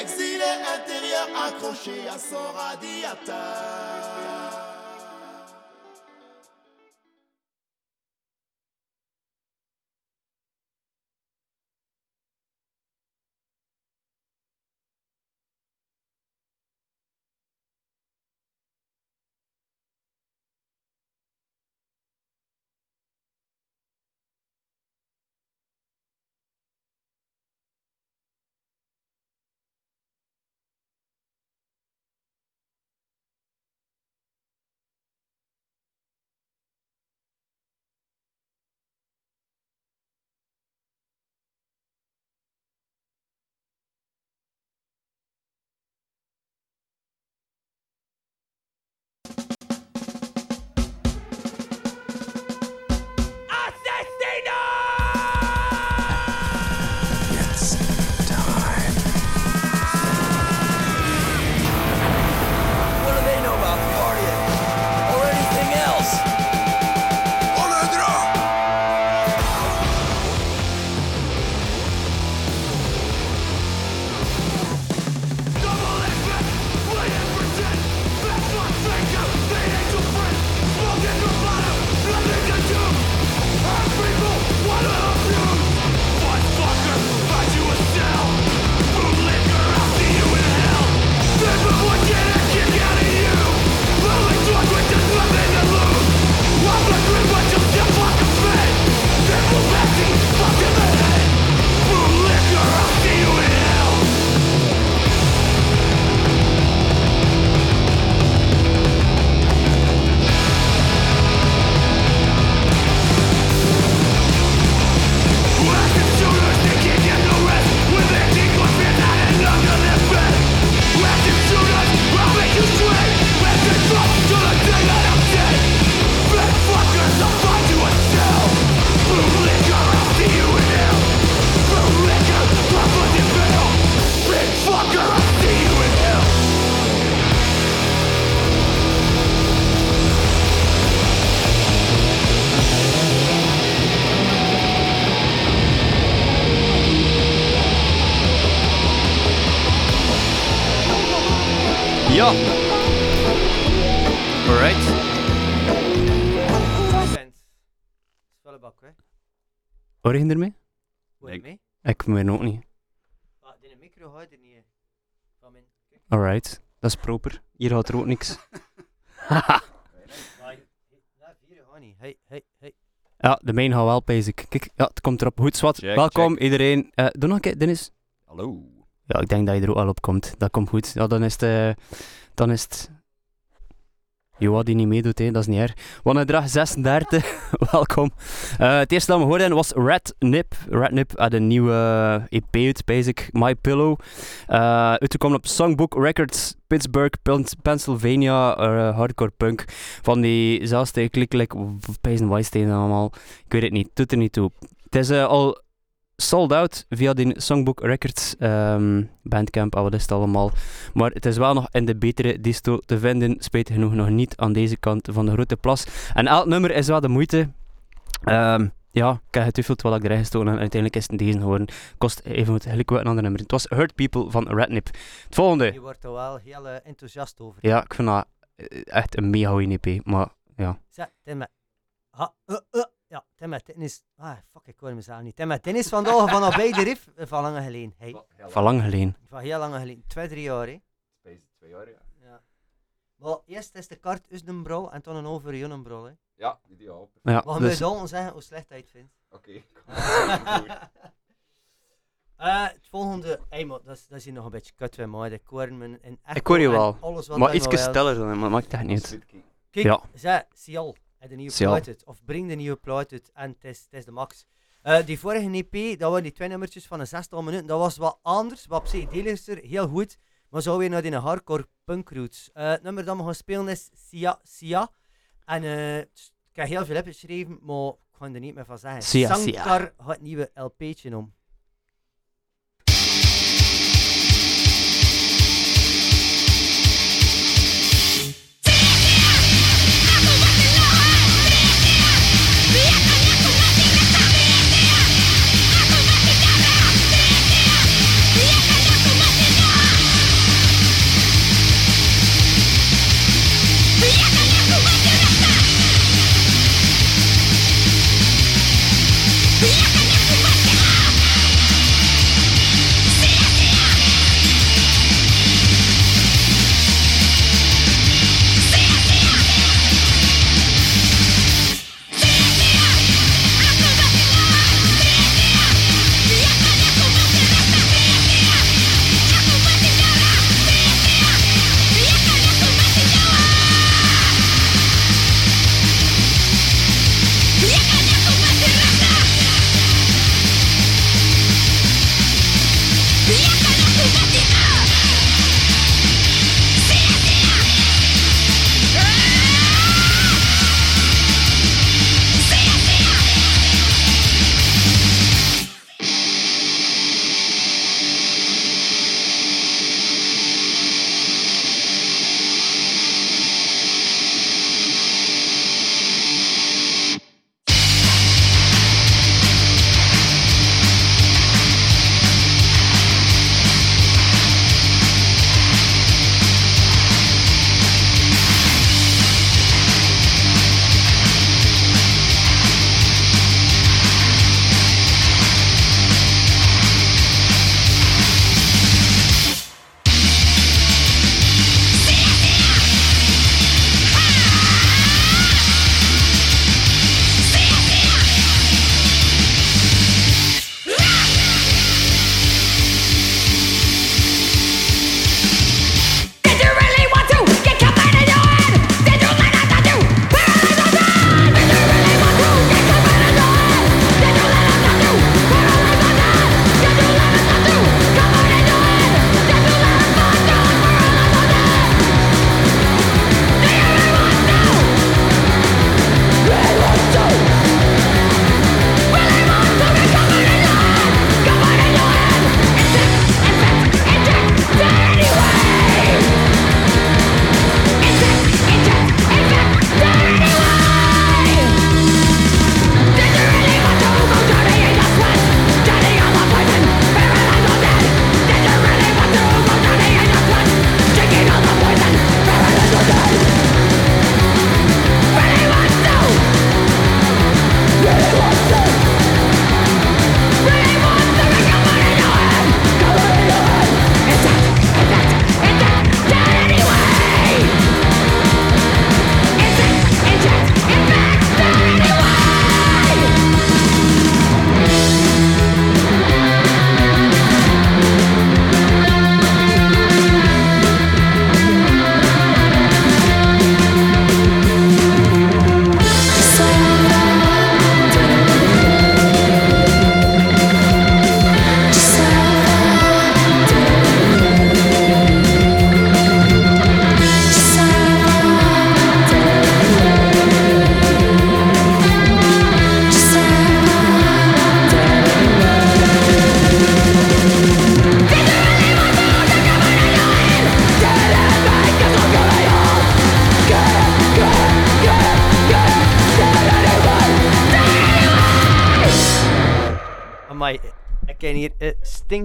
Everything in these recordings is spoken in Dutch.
Exilé intérieur accroché à son radiateur. Ja. Alright. Bent. Spullenbak, hè? Hoor je ermee? Hoor je mee? Ik me ook niet. Ah, die micro houdt er niet in. Van mijn... Alright. Dat is proper. Hier houdt er ook niks. Niet. Hey, hey, hey. Ja, de main gaat wel, basic. Kijk, ja, het komt erop. Goed, Swat. Check, Welkom check. iedereen. Eh, doe nog een keer, Dennis. Hallo. Ja, ik denk dat je er ook wel op komt. Dat komt goed. Ja, dan is het... eh, dan is het... Joa die niet meedoet, hè. dat is niet erg. Wannedrag 36, welkom. Eh, het eerste dat we hoorden was Red Nip. Red Nip had een nieuwe EP uit, basic My Pillow. Eh uitgekomen op Songbook Records, Pittsburgh, Pennsylvania, eh, hardcore punk. Van die zelfste klikkelijk, Pijzen Whitesteen allemaal. Ik weet het niet, doet er niet toe. Het is eh, al sold out via die Songbook Records ehm, bandcamp, wat is het allemaal. Maar het is wel nog in de betere disto te vinden, spijtig genoeg nog niet aan deze kant van de grote plas. En elk nummer is wel de moeite. Ehm, ja, ik heb getwijfeld wat ik erin gestoken en uiteindelijk is het deze geworden. Kost even gelijk wel een ander nummer. Het was Hurt People van Rednip. Het volgende. Je wordt er wel heel eh, enthousiast over. Ja, ik vind dat eh, echt een mega goeie EP, maar ja. Zeg, Tim, ha, uh, uh, ja, Tim, dit is... Ah, fuck, ik hoor mezelf niet. Tim, dit is vandaag van al bij de riff eh, van lang geleden. Hey, Van lang geleden. van heel lang geleden. Twee, drie jaar, hè. Twee jaar, ja. Ja. Maar eerst is de kaart uit een en dan een over een brol, hè. Ja, ideaal. Ja, Wat dus, dus... dan zeggen hoe slecht hij het vindt. Oké. Eh, het volgende, hey, maar dat is, dat is hier nog een beetje kut bij mij. Ik hoor me in Ik hoor je en wel, Alles wat maar iets maar stiller dan, maar dat maakt echt niet uit. Kijk, Ja. zij, Sial, heb de nieuwe plaat uit. Of breng de nieuwe plaat uit. En het is, de max. Eh, die vorige EP, dat waren die twee nummertjes van een zestal minuten. Dat was wat anders, wat psychedeliger, heel goed. Maar zo weer naar die hardcore punk roots. Eh, het nummer dat we gaan spelen is Sia. Sia. En eh, ik heb heel veel opgeschreven, maar ik ga er niet meer van zeggen. Sia, Sia. Sankar gaat het nieuwe LP'tje om.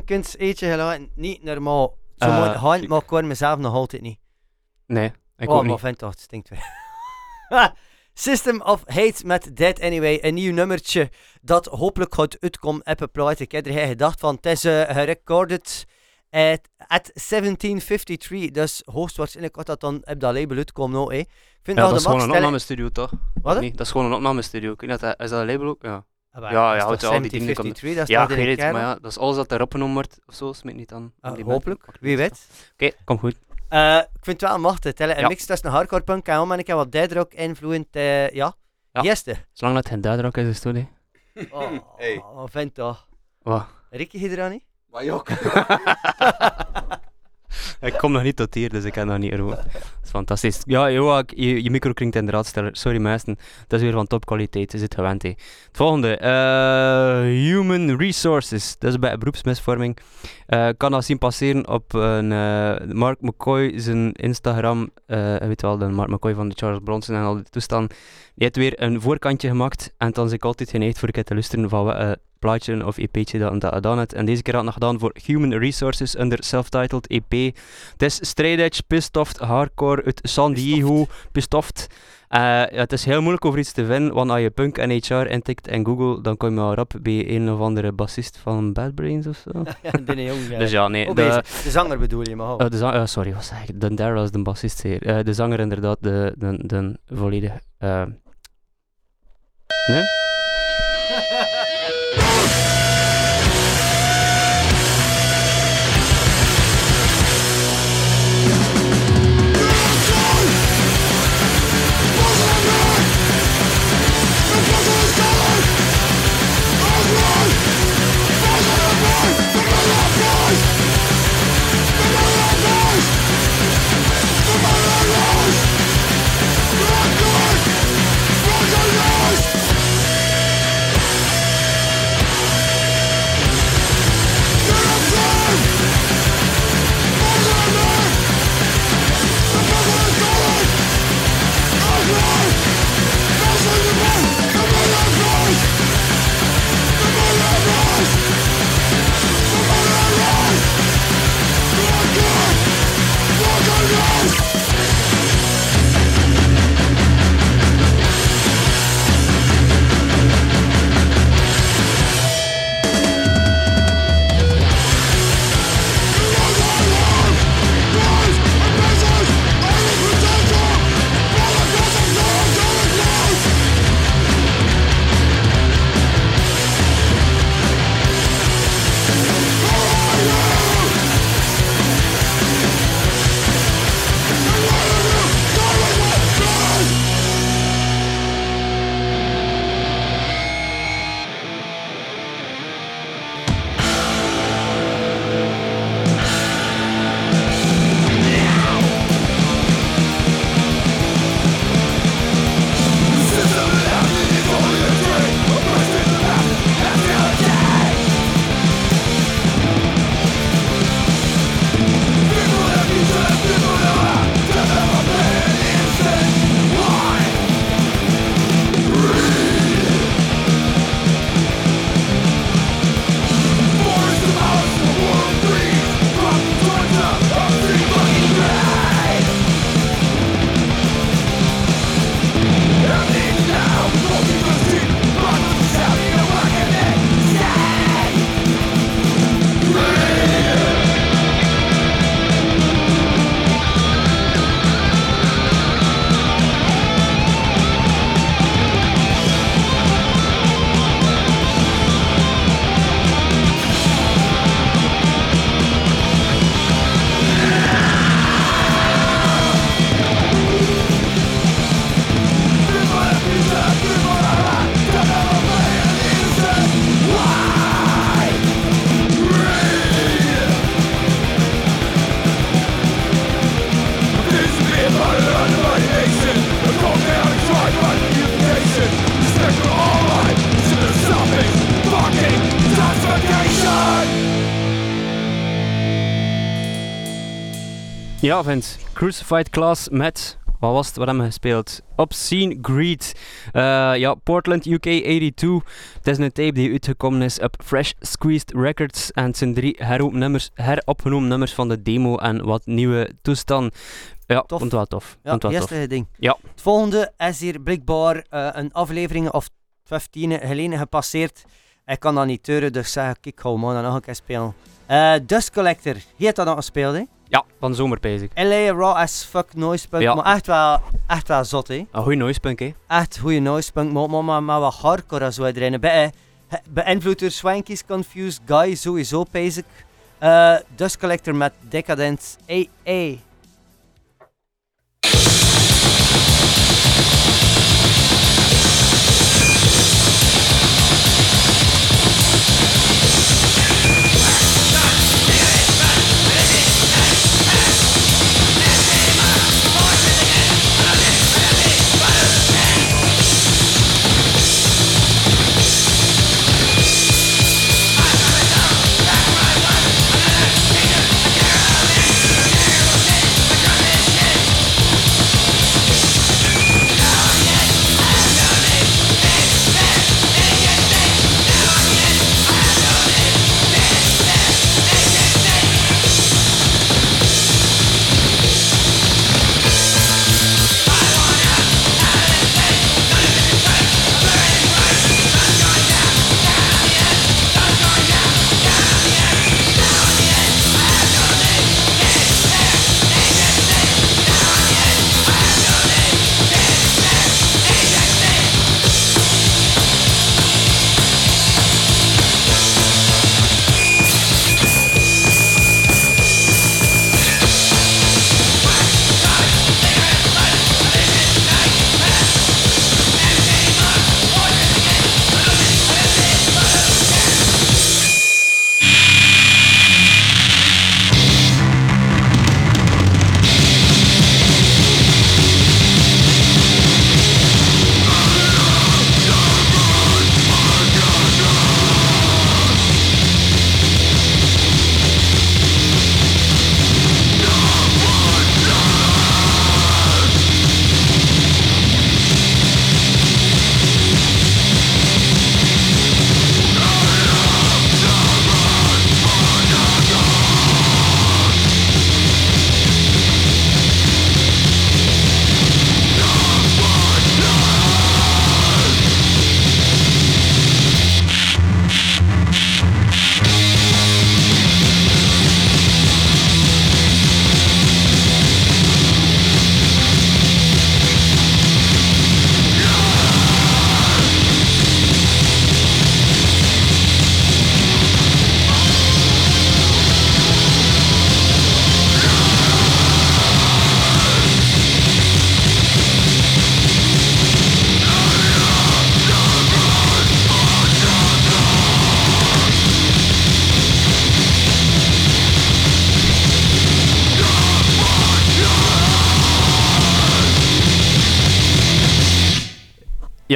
Stinkend eetje gelaten. Niet normaal. Zo Eh, mooi hand, maar ik hoor mezelf nog altijd niet. Nee, ik oh, ook maar niet. vind toch, het stinkt weer. System of Hate met Dead Anyway. Een nieuw nummertje dat hopelijk gaat uitkomen op een plaat. Ik heb er gedacht van, het is eh, gerecorded at, at 1753. Dus hoogstwaarschijnlijk gaat dat dan op dat label uitkomen. Nou, hè. Ik vind Ja, wel dat is gewoon een opnamestudio, toch? Wat? Nee, dat is gewoon een opnamestudio. Ik weet dat- is dat een label ook? Ja. Ah, maar Ja, dat is ja, houdt al die dingen 1753, dat is Ja, ik weet het, maar ja, dat is alles dat erop genomen wordt of zo, smeet niet aan. Ah, hopelijk, band. wie weet. Oké, kom goed. Eh, ik vind het wel machtig. Tellen. Een Ja. mix tussen hardcore punk en om en ik heb wat dead rock influent. eh, ja. Ja. Eerste. Zolang dat geen duidelijk is, is het hè. Oh, Hey. je toch? Wat? Ricky je er aan niet? Maar jok. Ik kom nog niet tot hier, dus ik kan nog niet ervoor. Dat is fantastisch. Ja, Joak, je, je micro klinkt inderdaad sterker. Sorry mensen, dat is weer van topkwaliteit. Je zit gewend, hè. Het volgende. eh, human Resources. Dat is bij beroepsmisvorming. Ik kan dat zien passeren op een, eh, Mark McCoy, zijn Instagram. weet wel, de Mark McCoy van de Charles Bronson en al die toestanden. Die heeft weer een voorkantje gemaakt. En dan zit ik altijd geneigd voor ik te luisteren van plaatje of EP'tje dat dat gedaan. En deze keer had het nog gedaan voor Human Resources under self-titled EP. Het is straight edge, pissed off, hardcore uit San Diego. Eh, ja, het is heel moeilijk over iets te vinden, want als je punk en HR intikt in Google, dan kom je maar op bij een of andere bassist van Bad Brains of zo. ja, de jong. Dus ja, nee. Oh, De, de zanger bedoel je, maar eh, de zang- eh, sorry, wat zeg ik? De Daryl is de bassist hier. De zanger inderdaad, de, de, de volledig... nee? Ja, Vince. Crucified Class met wat was het? Wat hebben we gespeeld? Obscene Greed. Eh, ja, Portland, UK 82. Het is een tape die uitgekomen is op Fresh Squeezed Records. En het zijn drie heropen nummers, heropgenomen nummers van de demo en wat nieuwe toestand. Ja, Tof. vond wel tof. Ja, wel eerste tof. ding. Ja. Het volgende is hier blijkbaar eh, een aflevering of 15 geleden gepasseerd. Ik kan dat niet teuren, dus zeg ik, ik ga hem maar nog een keer spelen. Eh Dust Collector, hier heeft dat nog gespeeld, hè? Ja, van zomer bezig. LA Raw as fuck noise punk, Ja. maar echt wel, echt wel zot, hè? Een goeie noispunk, hè? Echt goede noise punk, maar, maar, maar, maar wat hardcore en zo erin. Be beïnvloed door Swanky's Confused Guy, sowieso, basic. Eh Dust Collector met Decadence AA.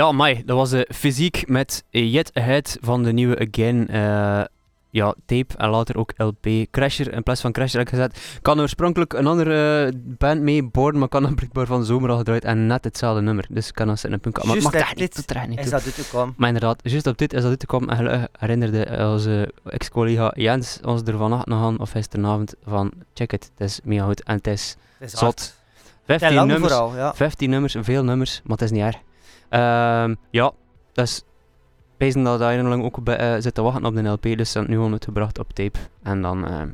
Ja, mai, dat was de fysiek met Yet Ahead van de nieuwe Again eh, ja, tape en later ook LP. Crasher, in plaats van Crasher heb ik gezet. Ik had oorspronkelijk een andere eh, band mee, Born, maar ik had dan blijkbaar van de zomer al gedraaid en net hetzelfde nummer. Dus ik kan zitten een punk. Maar het mag echt niet, dit dat echt niet Is dat dit ook kwam? Maar inderdaad, juist op dit is dat uit te komen. En gelukkig herinnerde onze ex-collega Jens ons er vannacht nog aan, of gisteravond, van check het, het is mega goed. En het is Het is zot. hard. 15 Te lang nummers, vooral, ja. 15 nummers, veel nummers, maar het is niet erg. Ehm, ja, dus Pezen dat Iron lang ook bij, eh, zit te wachten op de LP, dus ze hebben het nu al uitgebracht op tape. En dan ehm,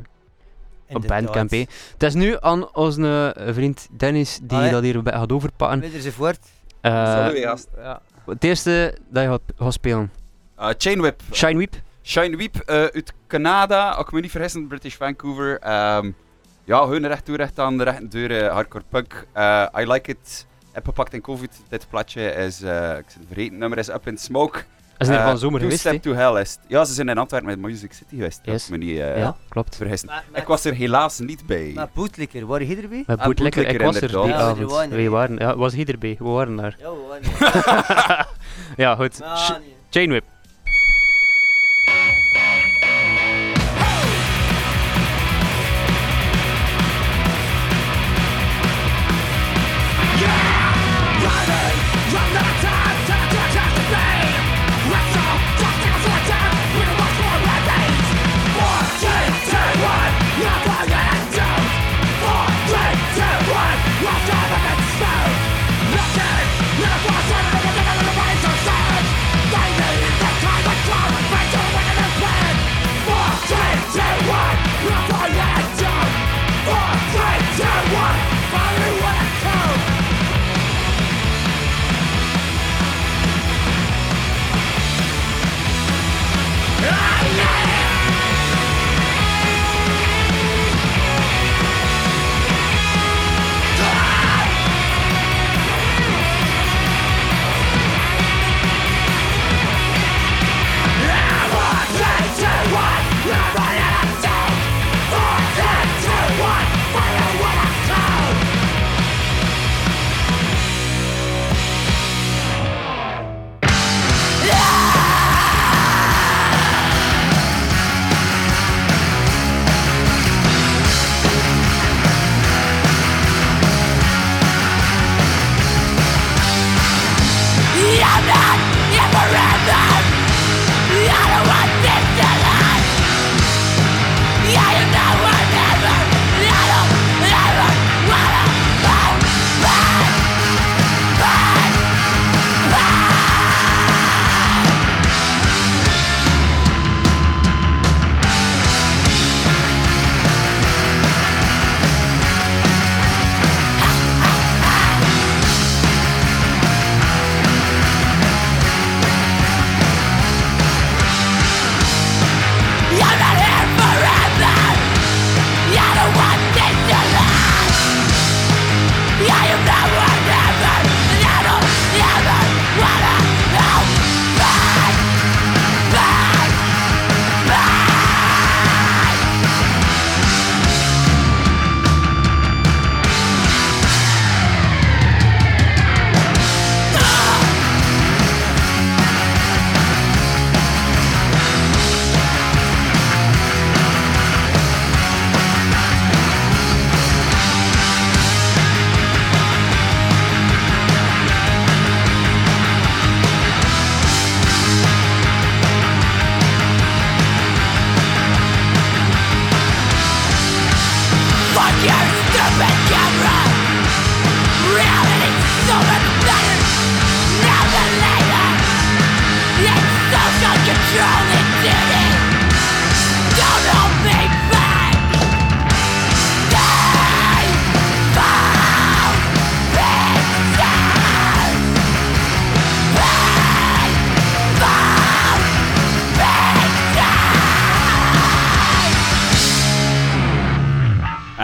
op. Bandcamp. Het is nu aan onze vriend Dennis die Allee. dat hier bij gaat overpakken. Wil er ze voort? Eh, Salut, gast. Ja. het eerste dat je gaat, gaat spelen, Uh, Chainwhip. Shine Weep. Shine Weep eh, uit Canada, als ik me niet vergissen, British Vancouver. Ehm, ja, hun recht toe, recht aan de recht deur, eh, hardcore punk. Eh, I like it. Heb gepakt in COVID. Dit plaatje is, eh, ik zit vergeten, het nummer is Up in Smoke. Is hier Eh, van zomer Two geweest, Step to Hell is. Ja, ze zijn in Antwerpen met Music City geweest. Yes. Als ik me niet eh, Ja, klopt. vergissen. Maar, Ik was er helaas niet bij. Maar bootlikker, waren je erbij? Met Ah, Bootlikker, ik was er die inderdaad. Ja, avond. we waren er. Ja, was hij erbij? We waren daar. Ja, we waren er. ja, goed. Sh- Nou,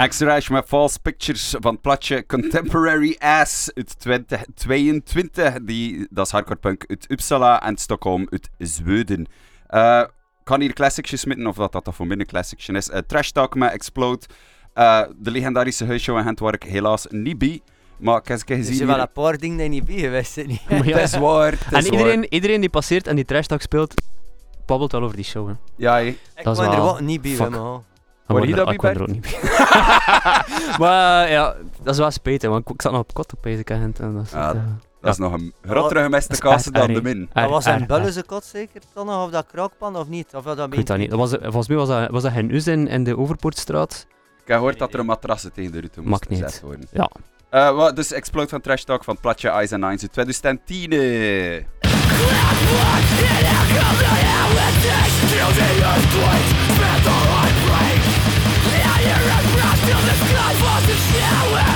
X-Rash met False Pictures van het platje Contemporary Ass uit 2022. Die, dat is hardcore punk uit Uppsala en Stockholm uit Zweden. Eh kan hier classicjes smitten of dat dat, dat voor minder classicje is. Eh, Trash Talk met Explode. Eh, de legendarische huisshow in Gent waar ik helaas niet bij. Maar ik heb eens Er gezien... zijn wel een paar dingen die niet bij geweest zijn. niet? Maar ja. Het is waar, is En waar. iedereen, iedereen die passeert en die trash talk speelt, babbelt wel over die show. Hè. Ja. Ik Dat is ben er wel- niet bij. fuck. Word je dat bij ook niet Maar ja, dat is wel spijtig, want ik zat nog op kot op deze kant En dat is eh, nog een grotere gemeste kast dan de min. Dat was een bulleze kot zeker dan nog, of dat kraakpan of niet? Of dat ik weet dat niet. Dat was, volgens mij was dat, was dat geen us in, in de Overpoortstraat. Ik heb gehoord dat er een matrassen tegen de route moest gezet worden. Ja. Uh, dus Explode van Trash Talk van Platje Eyes and Nines 2010. You'll describe what's in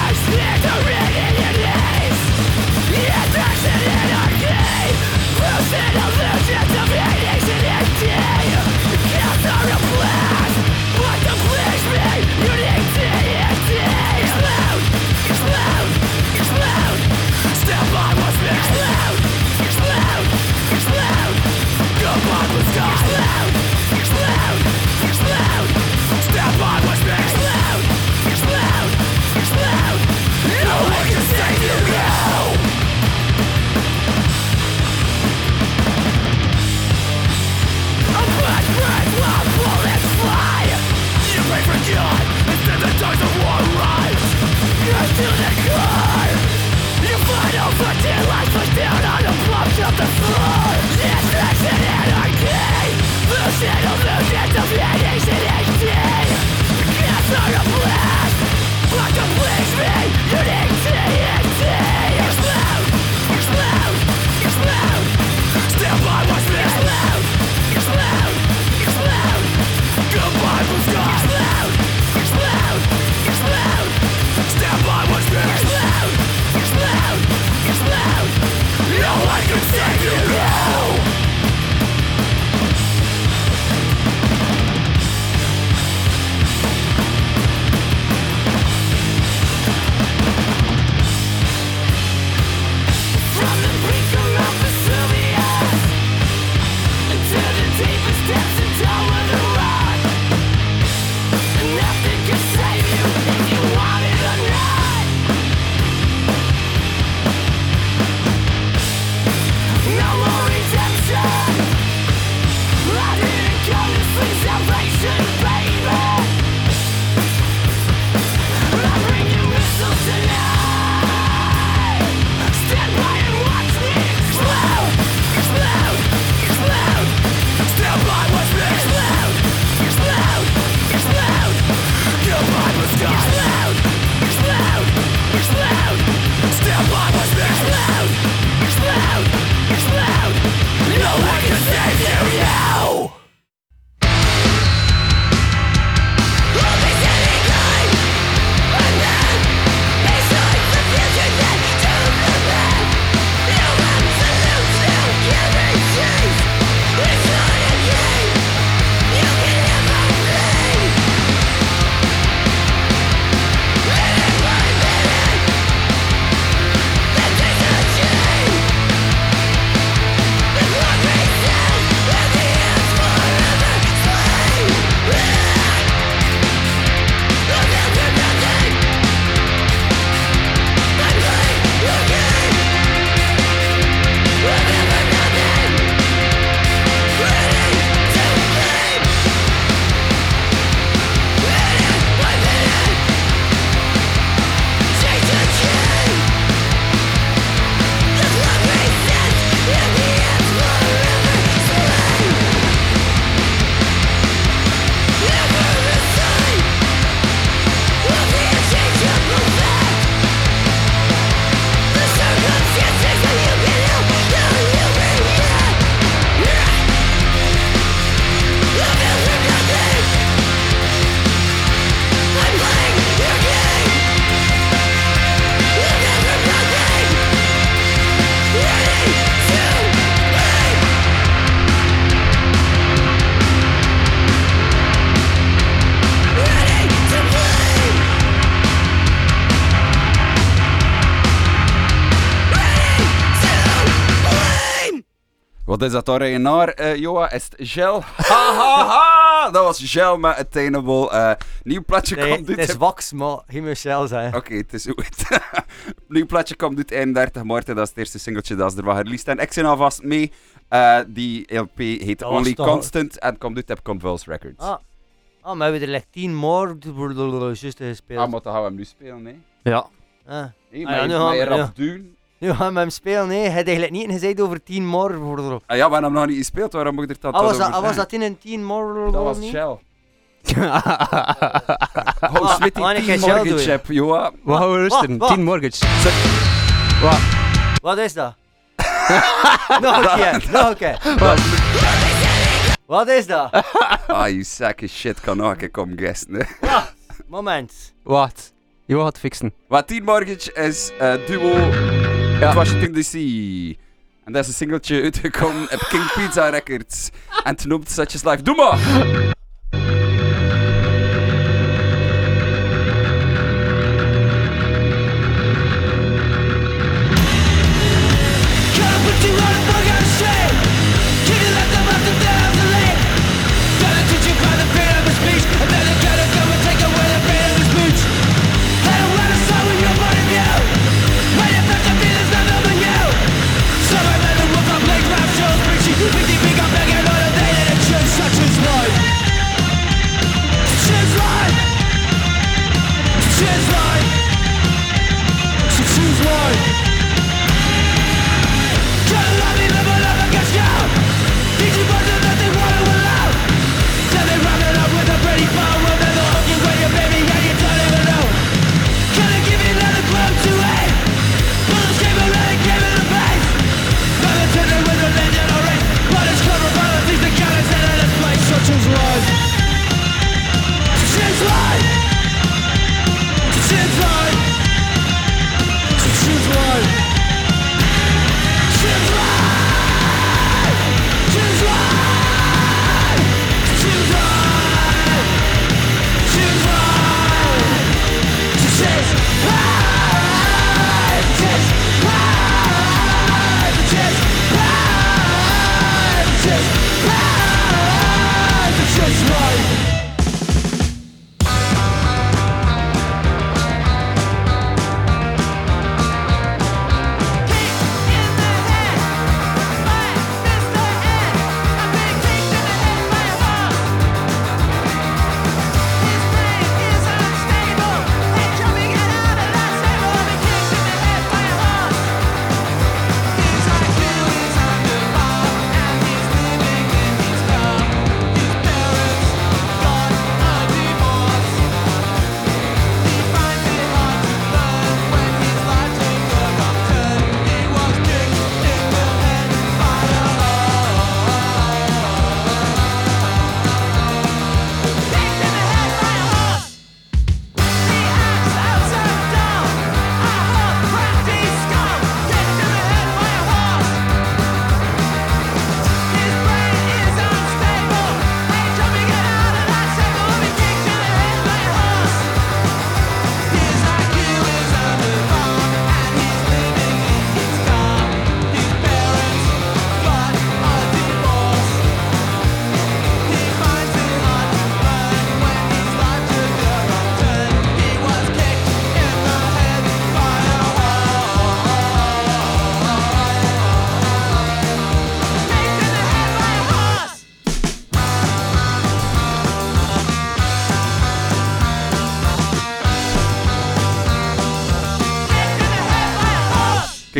synów Różniców jednych z innych dni Cats are a blast But don't please me, you need to stop Wat is dat daar in naar, eh Joa? Is het gel? Ha, ha, ha! Dat was gel met Attainable. eh nieuw plaatje Nee, komt het uit... is wax, maar geen Michel zijn. Oké, het is goed. nieuw plaatje komt uit 31 maart. en Dat is het eerste singeltje dat is er van gereleased. En ik zit alvast mee. Eh, die LP heet Dat Only Constant en komt uit op Convulse Records. Ah. Ah, maar we hebben er like 10 more juist gespeeld. Ah, maar dan gaan we hem nu spelen, nee? Ja. Ah. Nee, Ah, maar ja, je nu maar je rap ja. doen. Nu gaan we hem spelen, nee. Hij had eigenlijk niet gezegd over 10 more. Ah, Ah ja, we hebben hem nog niet gespeeld, waarom moet ik er was, dat, ah, was zeggen? dat in een 10 more? Dat was niet? Shell. Ah, Hoe smit wanneer die ga je 10 Shell mortgage doen? chap, Joa? Wat gaan we luisteren? wat? 10 mortgage. Wat is dat? nog een keer, nog een keer. Wat is dat? Ah, you sack of shit, kan nog een keer komen guesten. Moment. Wat? Jo gaat fixen. Wat 10 Mortgage is eh, duo uit Washington DC. En dat is een singeltje uitgekomen op King Pizza Records. En het noemt Such is Life. Doe maar!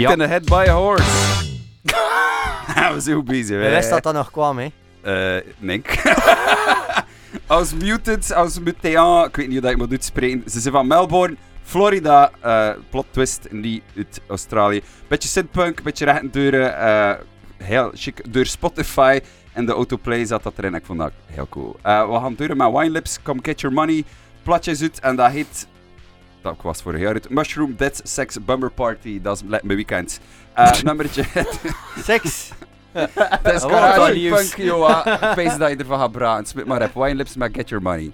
Kijk Ja. in the head by a horse. we zijn goed bezig, Je hè. wist dat dat nog kwam, hè? Eh, nee. als Muted, als Mutean, ik weet niet hoe dat ik moet uitspreken. Ze zijn van Melbourne, Florida. eh plot twist, niet uit Australië. Beetje synthpunk, beetje rechtendeuren. eh heel chic. Door Spotify en de autoplay zat dat erin. Ik vond dat heel cool. Eh, we gaan deuren met Wine Lips, Come Get Your Money. Platjes uit en dat heet... Dat was vorig jaar uit. Mushroom Dead Sex Bummer Party. Dat is me weekend. Eh nummertje. Seks. Dat is punk, joa. Pees dat je ervan gaat braden. Spit maar op. Wine Lips met Get Your Money.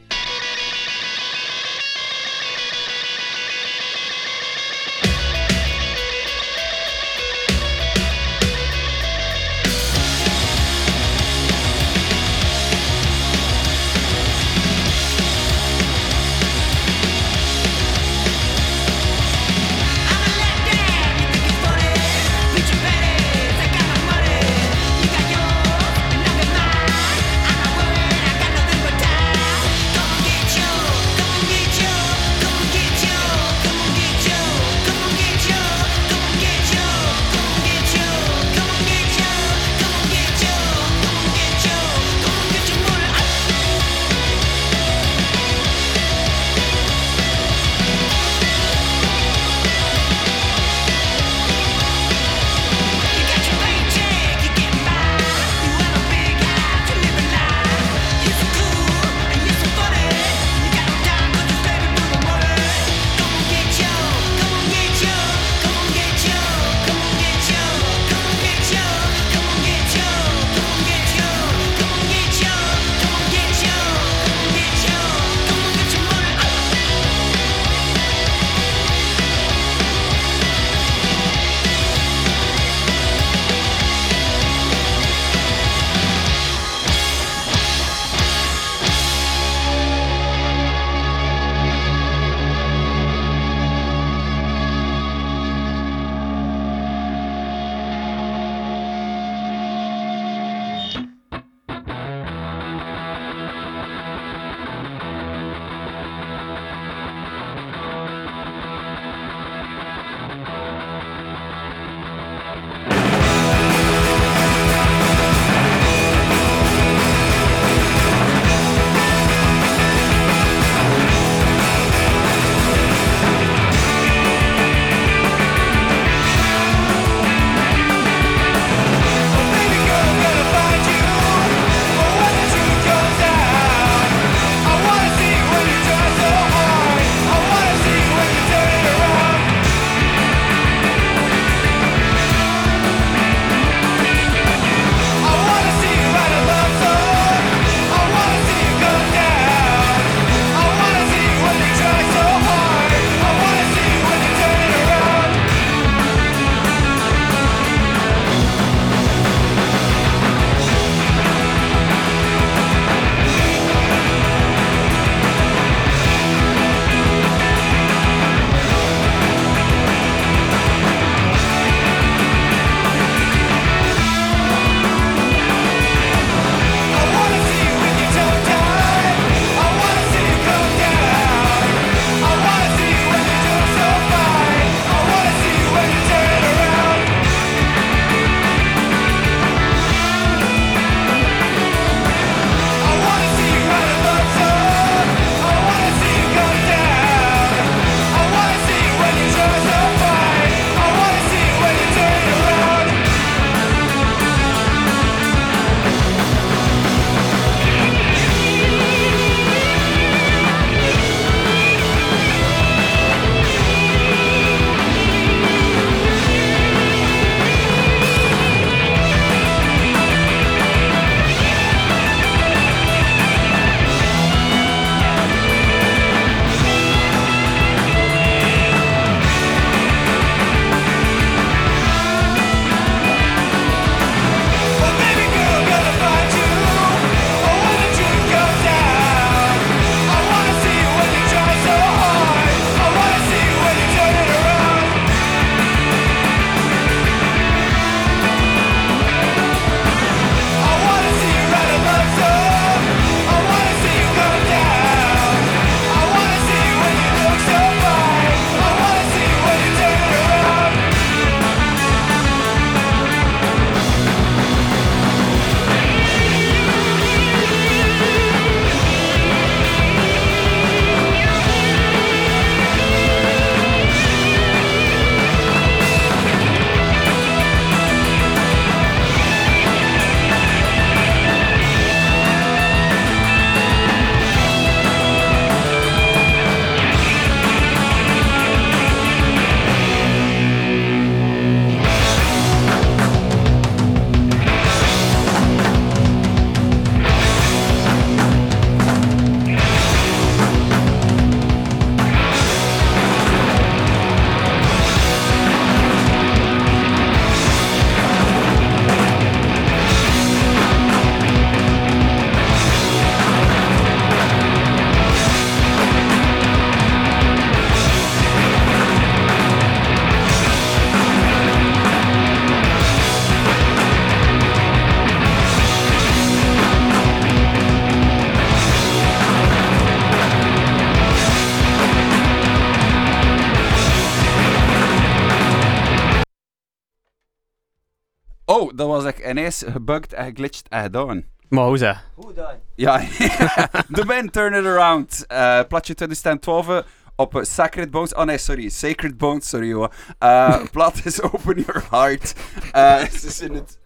Dat was echt ineens gebugged en geglitcht en gedaan. Maar hoe zeg? Hoe dan? Ja, The Man Turn It Around. eh platje 2012 op Sacred Bones. Oh nee, sorry. Sacred Bones, sorry joh. Eh plat is Open Your Heart. Eh het is in het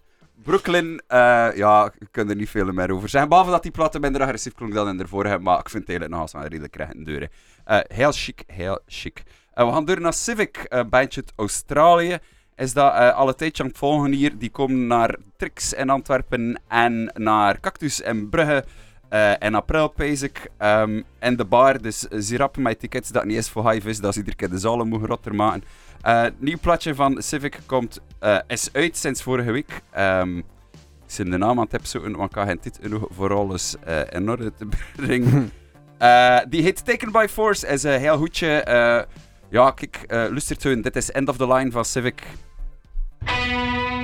Brooklyn. eh, ja, ik kan er niet veel meer over zeggen. Behalve dat die platen minder agressief klonk dan in de vorige. Maar ik vind het eigenlijk nog als een redelijk krijgen deuren. Eh heel chic, heel chic. We gaan door naar Civic, een bandje uit Australië. Is dat eh alle tijdje aan het volgen hier. Die komen naar Trix in Antwerpen en naar Cactus in Brugge. eh, in april, pees ik. Ehm, en de bar, dus eh, zie rap mijn tickets dat niet eens voor hive is, dat ze iedere keer de zalen mogen rotter maken. Nieuw platje van Civic komt, is uit sinds vorige week. Ehm, ik zit de naam aan het opzoeken, want ik kan geen tijd genoeg voor alles in orde te brengen. Eh, die heet Taken by Force, is een heel goedje. ja, kijk, luister zo, dit is End of the Line van Civic. Música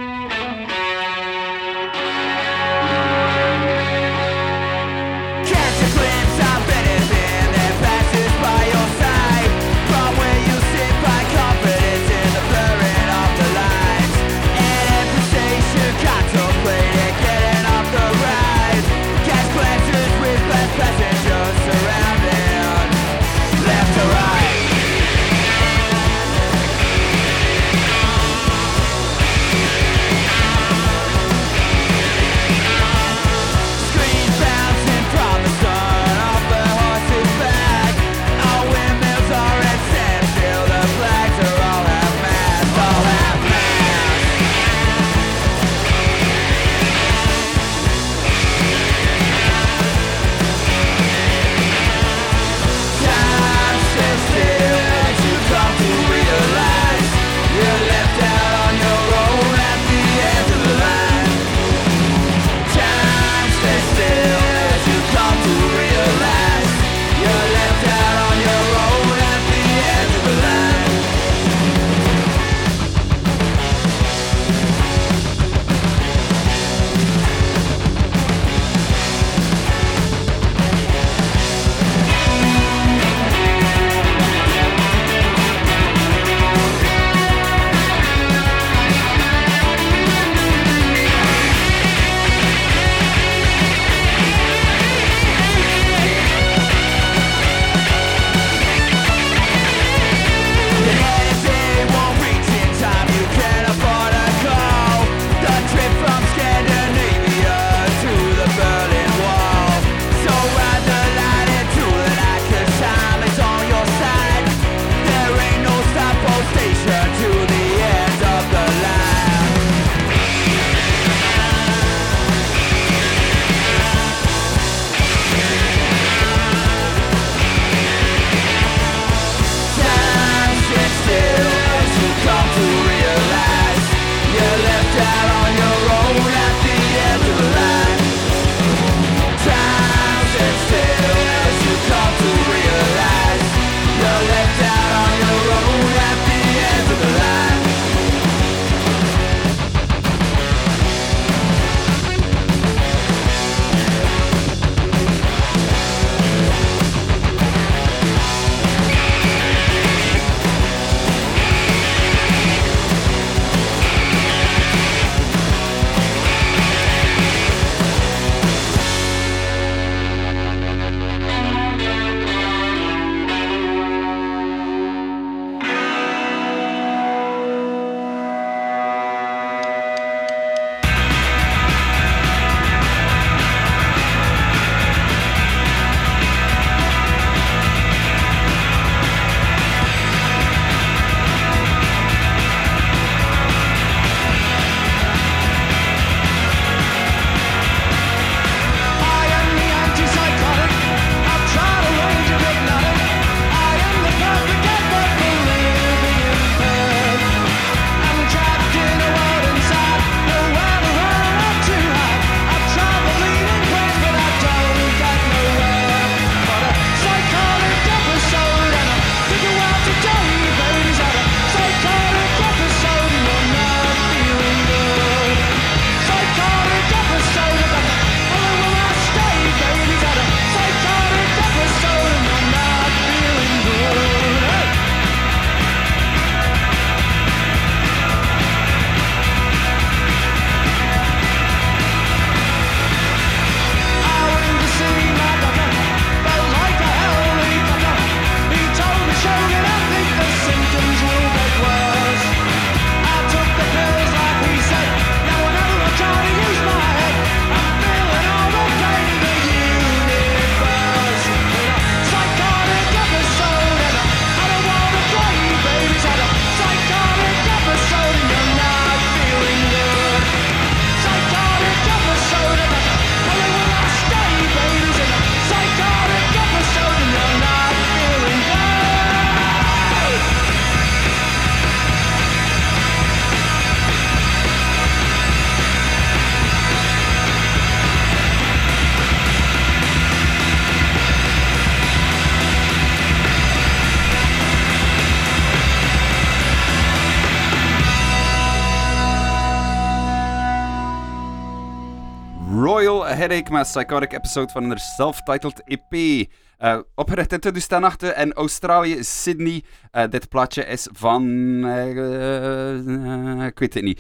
Headache met Psychotic episode van hun self-titled EP. Eh, opgericht in 2008 in Australië, Sydney. Eh, dit plaatje is van... eh, ik weet het niet.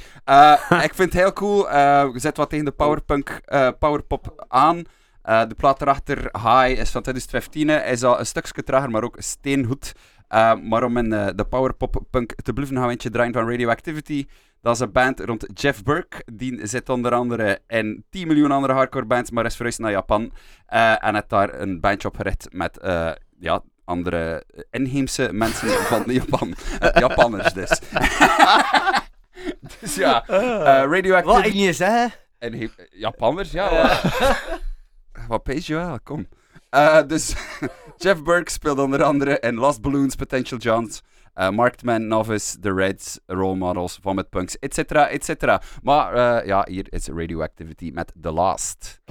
Ik vind het heel cool. Zet wat tegen de powerpunk, powerpop aan. De plaat erachter, High, is van 2015. Hij is al een stukje trager, maar ook steengoed. Eh, maar om in de powerpop punk te blijven, gaan we eentje draaien van Radioactivity. Dat is een band rond Jeff Burke. Die zit onder andere in 10 miljoen andere hardcore bands, maar is verhuisd naar Japan. Eh, en heeft daar een bandje opgericht met eh, ja, andere inheemse mensen van Japan. Eh, Japanners dus. dus ja, Wat ik niet zeggen? Inheem- Japanners, ja. Wat, wat pees je wel, kom. Dus Jeff Burke speelt onder andere in Lost Balloons, Potential Johns, eh Marked Man, Novice, The Reds, Role Models, Vomit Punks, etc. etc. Maar eh, ja, hier is Radioactivity met The Last.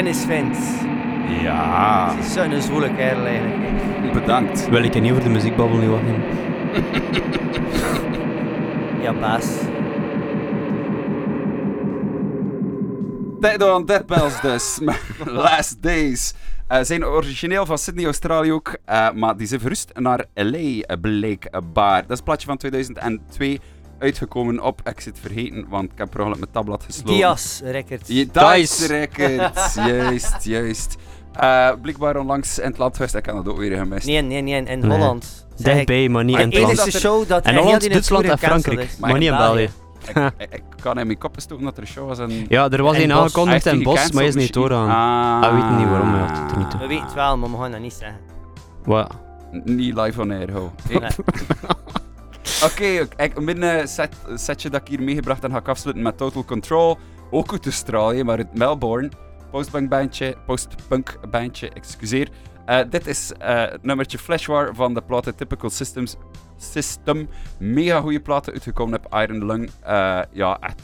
Dennis Vint. Ja, Het is zo'n zwoele kerel eigenlijk. bedankt. Wil ik niet over de muziekbabbel nu wat doen? Ja, baas. Tijd aan Dead Bells dus. Last Days. Eh zijn origineel van Sydney, Australië ook. eh, maar die zijn verrust naar LA, eh, blijkbaar. Dat is een plaatje van 2002. Uitgekomen op, ik zit vergeten, want ik heb per ongeluk mijn tabblad gesloten. Dias Records. Je, Dice Records, juist, juist. Eh blijkbaar onlangs in het land geweest, ik heb dat ook weer gemist. Nee, nee, nee, in Nee. Holland. Dichtbij, maar niet in De het land. er- show dat En Holland, die Duitsland en Frankrijk, is. maar niet in België. Ik, ik, ik kan in mijn kop stoten dat er een show was en... Ja, er was En een aangekondigd in Bos, maar hij is niet doorgaan. misschien. Hij weet niet waarom, hij had het er niet toe. We weten het wel, maar we gaan dat niet zeggen. Wat? Niet live on air, ho. Hey. Nee. Oké, mijn eh, set, setje dat ik hier meegebracht en ga ik afsluiten met Total Control. Ook uit Australië, maar uit Melbourne. Postpunk bandje, postpunk bandje, excuseer. Eh, dit is eh, het nummertje Fleshwar van de platen Typical Systems System. Mega goede platen uitgekomen op Iron Lung. Eh, ja, echt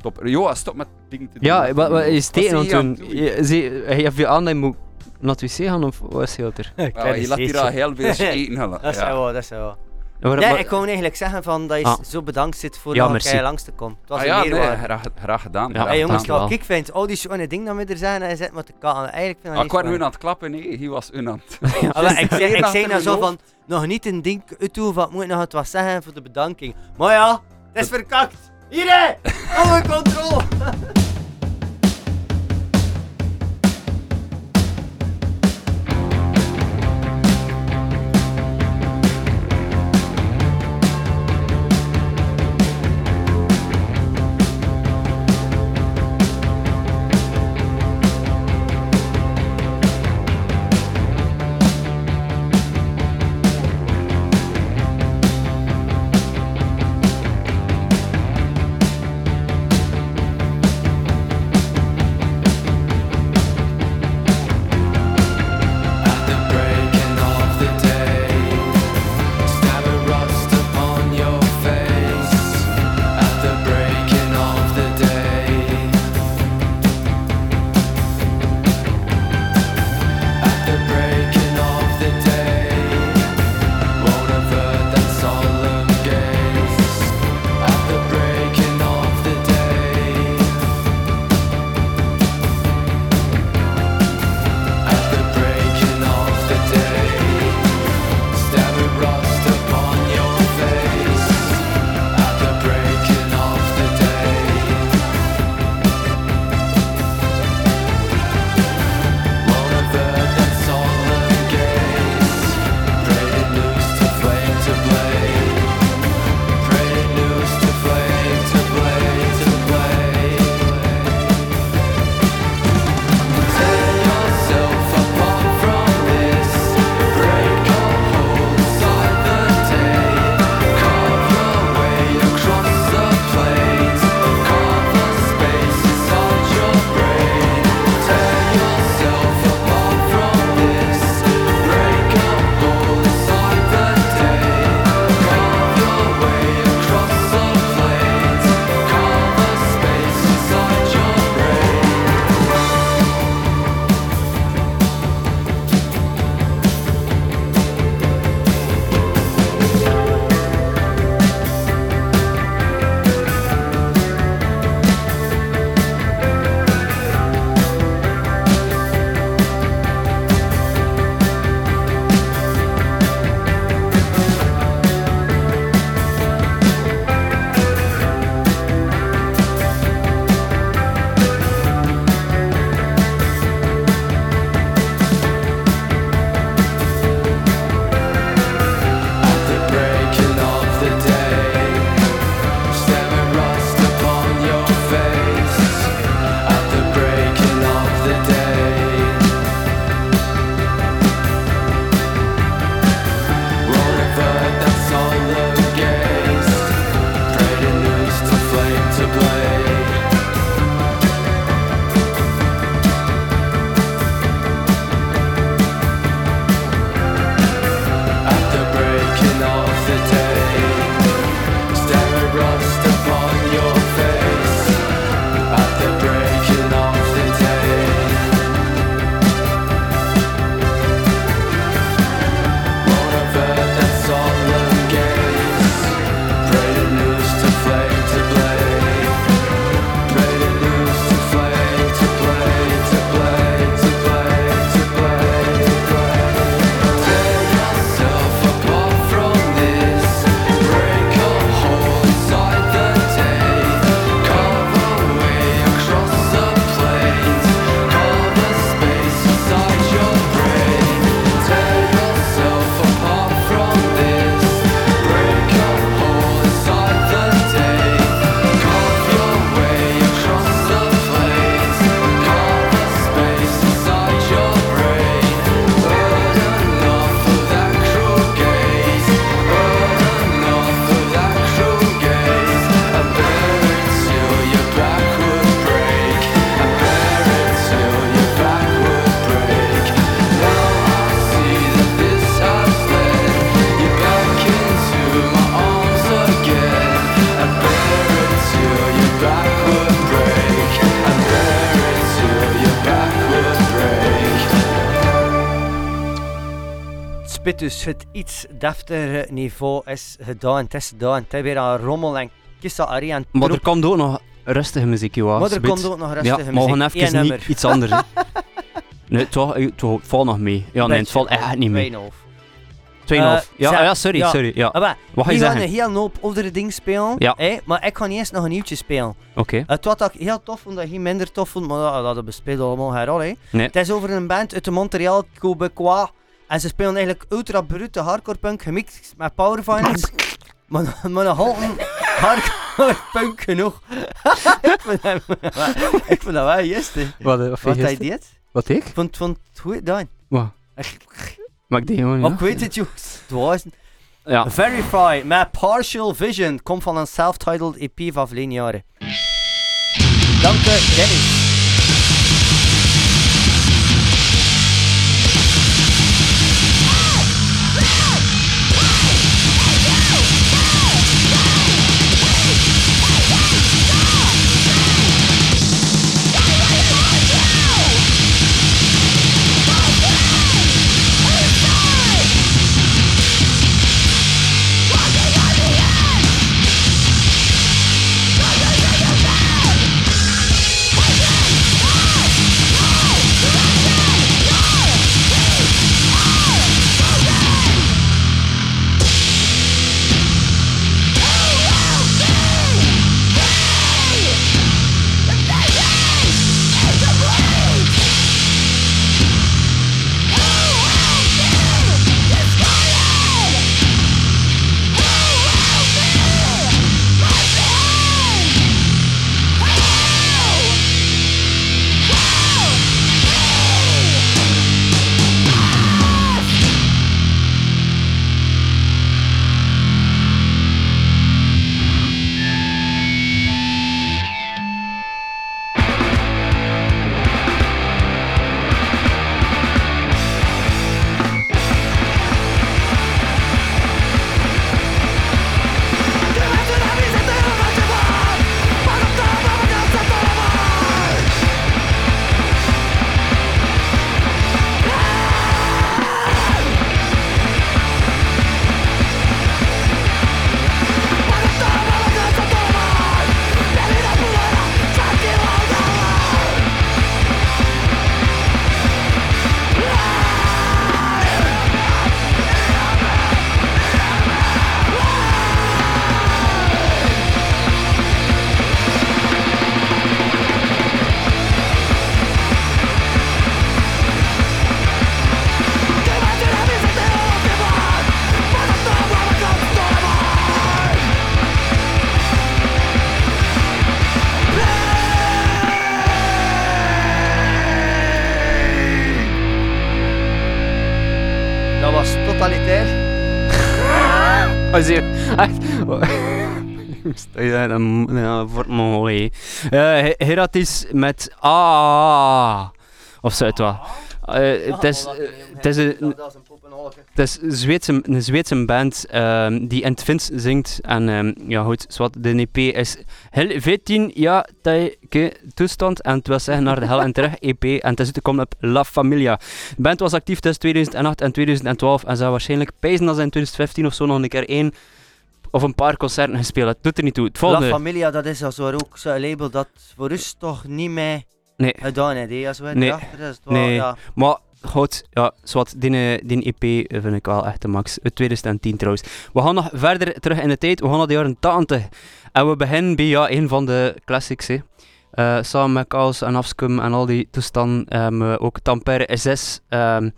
top. Joa, stop met dingen te doen. Ja, wat, wat is tegen aan doen? Hij heeft je aan je moet naar het wc gaan of wat is hij er? Je laat hier al heel veel eten. Dat is wel, dat is wel. Ja, maar- Nee, maar- ik wou eigenlijk zeggen van dat je Ah. zo bedankt zit voor Ja, dat merci. ik langs te komen. Het was Ah, een ja, nee, meerwaarde. graag, graag gedaan. Ja. graag Hey jongens, gedaan. wat ik vind, al die schone dingen dat we er zijn, hij zit met de kaal. Eigenlijk vind ik Ah, ik was nu aan het klappen, nee, hij was un aan het. Ah, ik zeg, ik nou zo van, nog niet een ding uitdoen van, moet ik nog het wat zeggen voor de bedanking. Maar ja, het is verkakt. Hier hè, onder controle. spit dus het iets deftigere niveau is gedaan. Het is gedaan. Het is weer aan rommel en kissa arie en Maar er komt ook nog rustige muziek, joh. Maar er komt ook nog rustige Ja, muziek. even niet iets anders. nee, toch, eh, toch, het valt nog mee. Ja, nee, het valt echt niet mee. 2,5. 2,5. ja, zeg- ja, sorry, ja. sorry. Ja. Maar, Wat ga je zeggen? een heel hoop andere dingen spelen. Ja. maar ik ga niet eens nog een nieuwtje spelen. Oké. Het wat ik heel tof vond, dat je minder tof vond, maar dat, dat bespeelt allemaal geen rol. Nee. Het is over een band uit de Montreal, Quebecois. En ze spelen eigenlijk ultra brute hardcore punk gemixt met power violence. maar, maar altijd hardcore punk genoeg. ik, vind dat, ik vind dat wel juist. Wat, wat, Wat hij deed? Wat ik? Ik vond, vond het goed gedaan. Wat? Maar ik deed gewoon, Maar ja. ik weet het, was Ja. Verify met Partial Vision komt van een self-titled EP van verleden jaren. Dank je, Dennis. Holy. Eh Heratis met A. Of zo het wel. Eh, Het is, eh, het is een, poppenholke. het is een Zweedse, een Zweedse band ehm, die in het Fins zingt. En ehm, ja, goed, zwart, de EP is heel 14 ja, tijdje toestand. En het wil zeggen naar de hel en terug EP. En het is uitgekomen op La Familia. De band was actief tussen 2008 en 2012. En zou waarschijnlijk pijzen dat ze in 2015 of zo nog een keer één of een paar concerten gespeeld. Het doet er niet toe. Het La. Familia, dat is als ook zo'n label dat voor ons toch niet mee Nee. gedaan heeft. Als we Nee. erachter is, het wel, Nee. ja. Maar goed, ja, zwart, die, eh, die EP vind ik wel echt de max. Uit 2010 trouwens. We gaan nog verder terug in de tijd. We gaan naar de jaren 80. En we beginnen bij ja, een van de classics. Hè. Eh, samen met Chaos en Afskum en al die toestanden. eh, ook Tampere SS. ehm,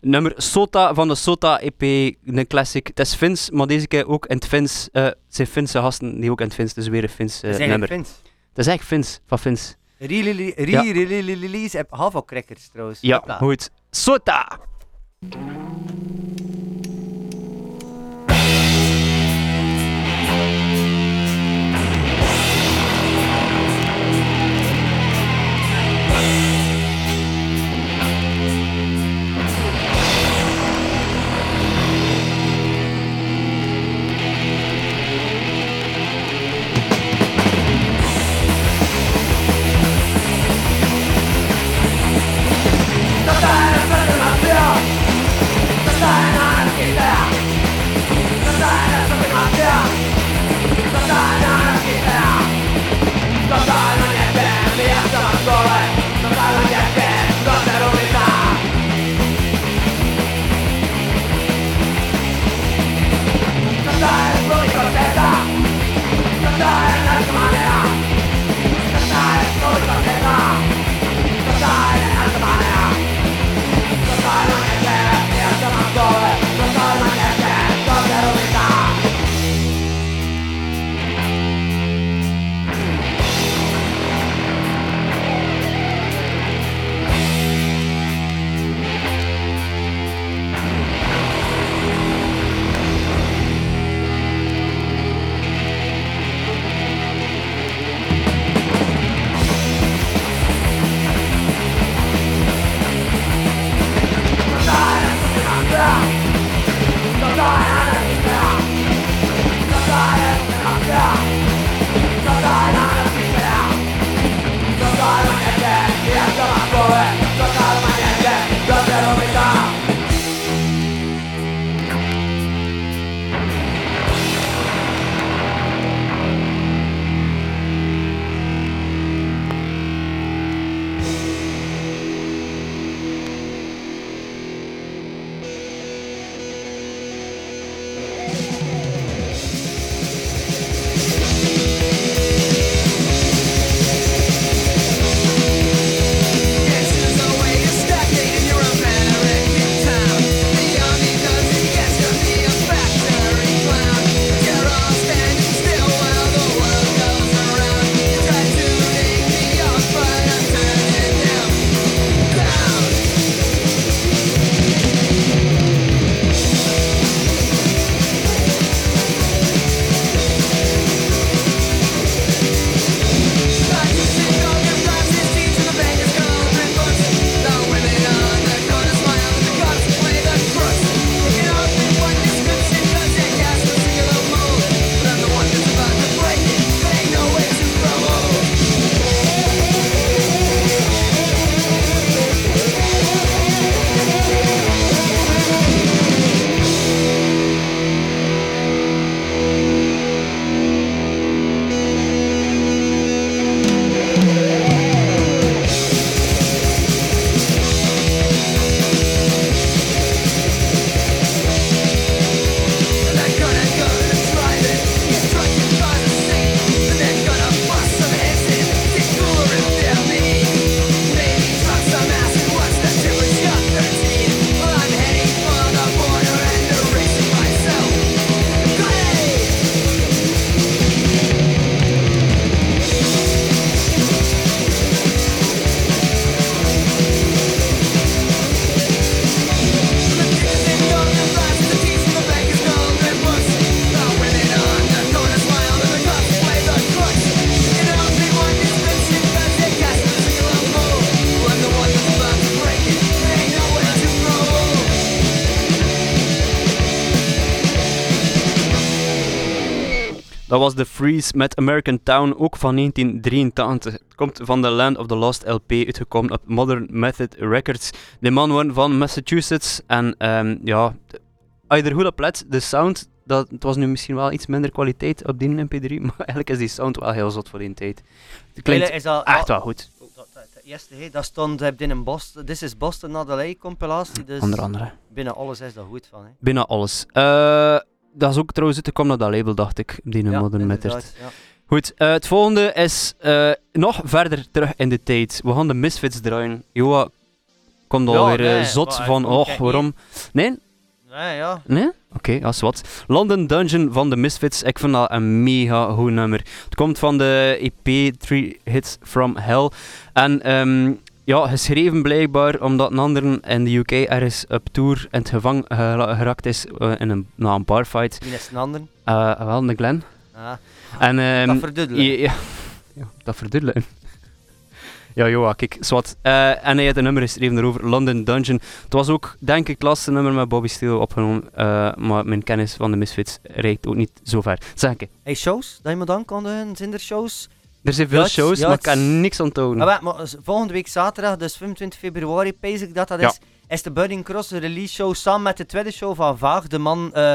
nummer Sota van de Sota EP. Een classic. Het is Fins, maar deze keer ook in het Fins. eh, het zijn Finse gasten die ook in het Fins. Dus weer een Fins Dat is nummer. Fins. Het is echt Fins, van Fins. Re-release heb Hava Crackers trouwens. Ja, goed. Sota! The Freeze met American Town, ook van 1983. Het komt van The Land of the Lost LP, uitgekomen op Modern Method Records. De man woont van Massachusetts en ehm, ja, als je er goed op let, de sound, dat, het was nu misschien wel iets minder kwaliteit op die MP3, maar eigenlijk is die sound wel heel zot voor die tijd. Het klinkt is dat, echt wel goed, dat, dat, dat stond eh, binnen Boston. This is Boston, not LA compilatie. Dus onder andere. binnen alles is dat goed van. Hè. Bijna alles. Eh, dat is ook trouwens uitgekomen naar dat label, dacht ik, die Ja, Modern ja. Goed, eh, het volgende is eh, nog verder terug in de tijd. We gaan de Misfits draaien. Joa komt Ja, alweer eh, nee, zot maar van, och, kijk, waarom? Nee? Nee, ja. Nee? Oké, als wat. London Dungeon van de Misfits, ik vind dat een mega goed nummer. Het komt van de EP Three Hits From Hell. En ehm, ja, geschreven blijkbaar omdat een ander in de UK ergens op tour in het gevangen geraakt is eh, in een, na een barfight. Wie is een ander? Eh, wel, de Glen. Ah, En, ehm, dat verduddelen. ja, ja. dat verduddelen. Ja, joa, kijk, zwart. Eh, en hij had een nummer geschreven erover, London Dungeon. Het was ook, denk ik, het laatste nummer met Bobby Steele opgenomen. eh, maar mijn kennis van de Misfits reikt ook niet zo ver. Zeg ik, Hey, shows, dat je me dan kon doen, zijn er shows? Er zijn veel shows, maar ik kan niks onthouden. Maar volgende week zaterdag, dus 25 februari, pees ik dat dat Ja. is, is de Burning Cross release show samen met de tweede show van Vaag. De man, eh,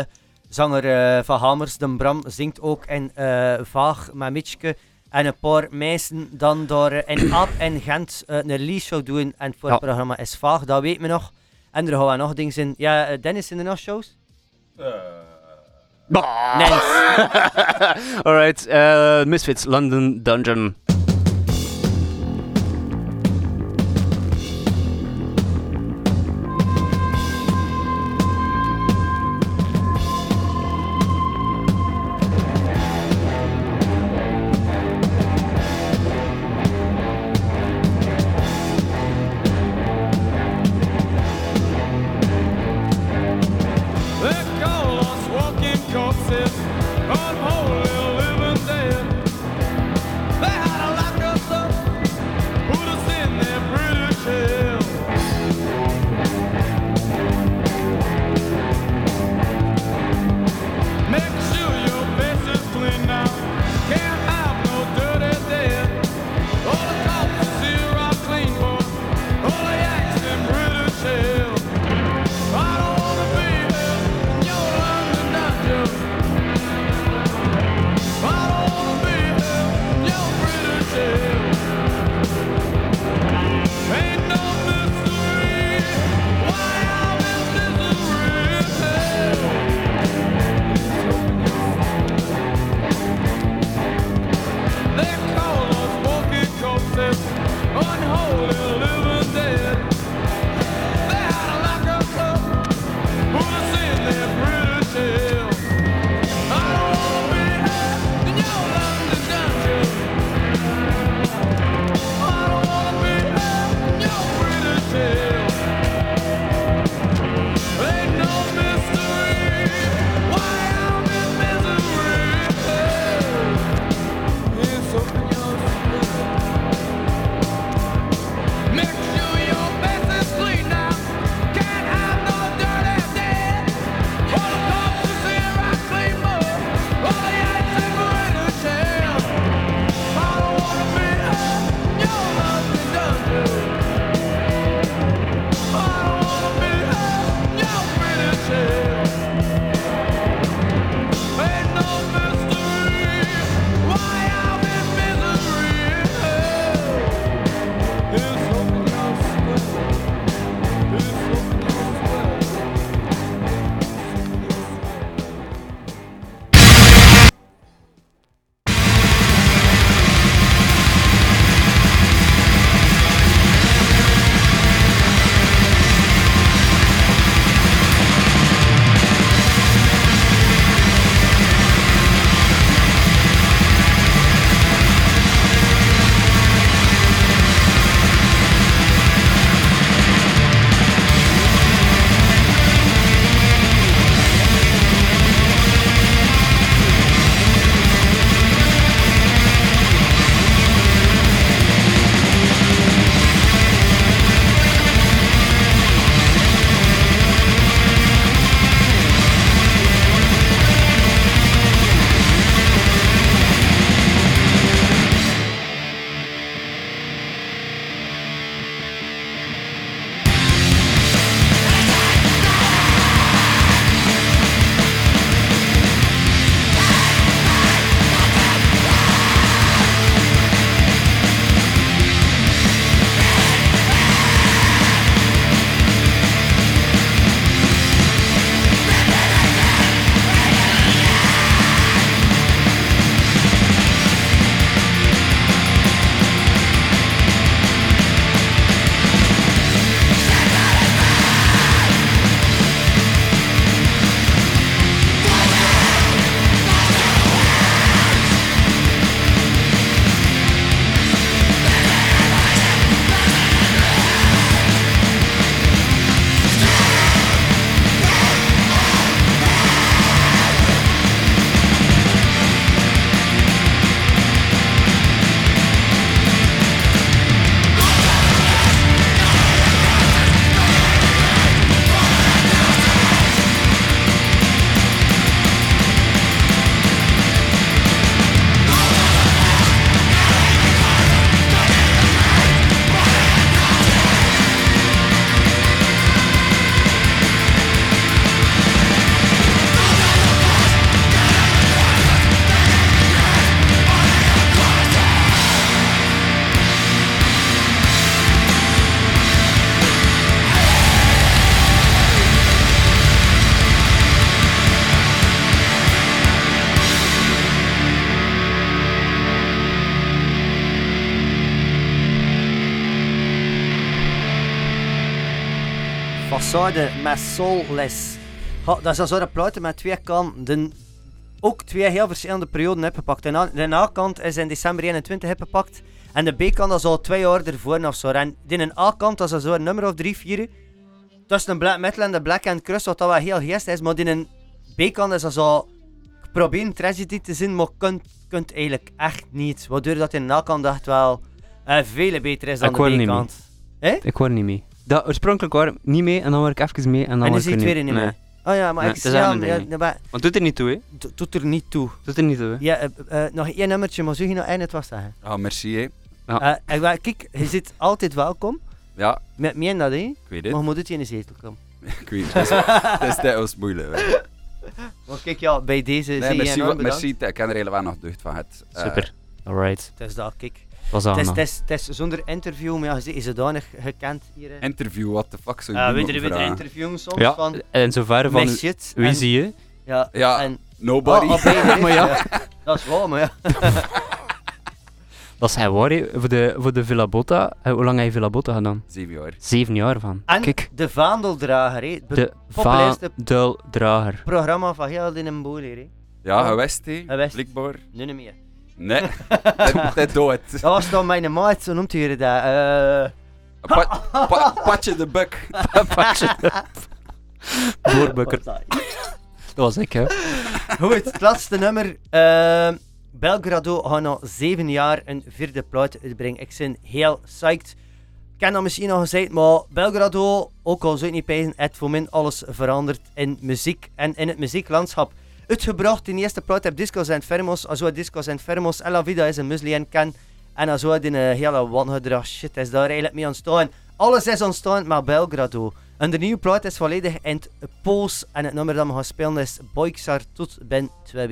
zanger eh, van Hamers, de Bram, zingt ook in eh, Vaag met Mitchke. En een paar meisjes dan daar eh, in Aap en Gent een release show doen. En voor Ja. het programma is Vaag, dat weet me nog. En er gaan we nog dingen in. Ja, Dennis, zijn er nog shows? Nens. Alright, eh, Misfits, London Dungeon. Façade met soulless. Ha, dat is al zo'n platen met twee kanten. Ook twee heel verschillende perioden opgepakt. De, A- de A-kant is in december 21 opgepakt. En de B-kant dat is al twee jaar ervoor of zo. En in een A-kant dat is zo'n nummer of drie, vier. Tussen de black metal en de black and crust, wat dat wel heel geest is. Maar in een B-kant is dat zo... Ik probeer een tragedy te zien, maar kunt, kunt eigenlijk echt niet. Waardoor dat in een A-kant echt wel eh veel beter is dan Ik hoor de niet B-kant. Ik hoor niet mee. Dat, oorspronkelijk waren we niet mee en dan word ik even mee en dan En word is ik die er tweede niet meer? Oh ja, maar Nee, ik het is ja, echt een ja, ding. ja, maar Want doet er niet toe, hè? do- doet er niet toe. Doet er niet toe, hè? Ja, eh, eh, nog één nummertje, maar zou je nog één het was zeggen? Ah, merci hè. Ja. Eh, kijk, je zit altijd welkom. Ja, Met mij en dat, hè? ik weet het. Maar je moet het in de zetel komen. Ik weet het. Het is dat was moeilijk. hè. Maar kijk, ja, bij deze Nee, zie je merci, enorm wa- bedankt. merci. Ik ken er helemaal nog deugd van het. Eh, Super. Alright. Het is dat, kijk. Was Het is, aan. het, is, het is zonder interview, maar ja, je is zodanig gekend hier. hè. Interview, what the fuck zou je Ja, doen weet je, weet je, interviewen soms Ja, van... en zover van shit. wie en- zie je? Ja, Ja, en... nobody. Oh, oh, Maar ja. Dat is waar, maar ja. Dat is hij waar, hè. Voor de, voor de Villa Botta. Eh, hoe lang heb je Villa Botta gedaan? Zeven jaar. Zeven jaar van. En Kijk, de vaandeldrager, hè. Het de populairste vaandeldrager. programma van heel in boel hier, hè. Ja, geweest hè. Geweest. Blijkbaar. Nu niet meer. Nee, dat- doet het. Dat was dan mijn maat, zo noemt hij dat. eh Pa- pa- Patje de buk. Boorbukker. Dat was ik, hè. Goed, het laatste nummer. Ehm, Belgrado gaat na zeven jaar een vierde plaat uitbrengen. Ik ben heel psyched. Ik heb dat misschien al gezegd, maar Belgrado, ook al zou ik niet pijzen, het voor mij alles veranderd in muziek en in het muzieklandschap. Uitgebracht in de eerste plaat heb Discos en Fermos, also Discos Fermos, Ella Vida is een en ken. En also die een hele wangedrag shit is daar eigenlijk mee ontstaan. Alles is ontstaan met Belgrado. En de nieuwe plaat is volledig in het Pools en het nummer dat we gaan spelen is Boixar tot ben 2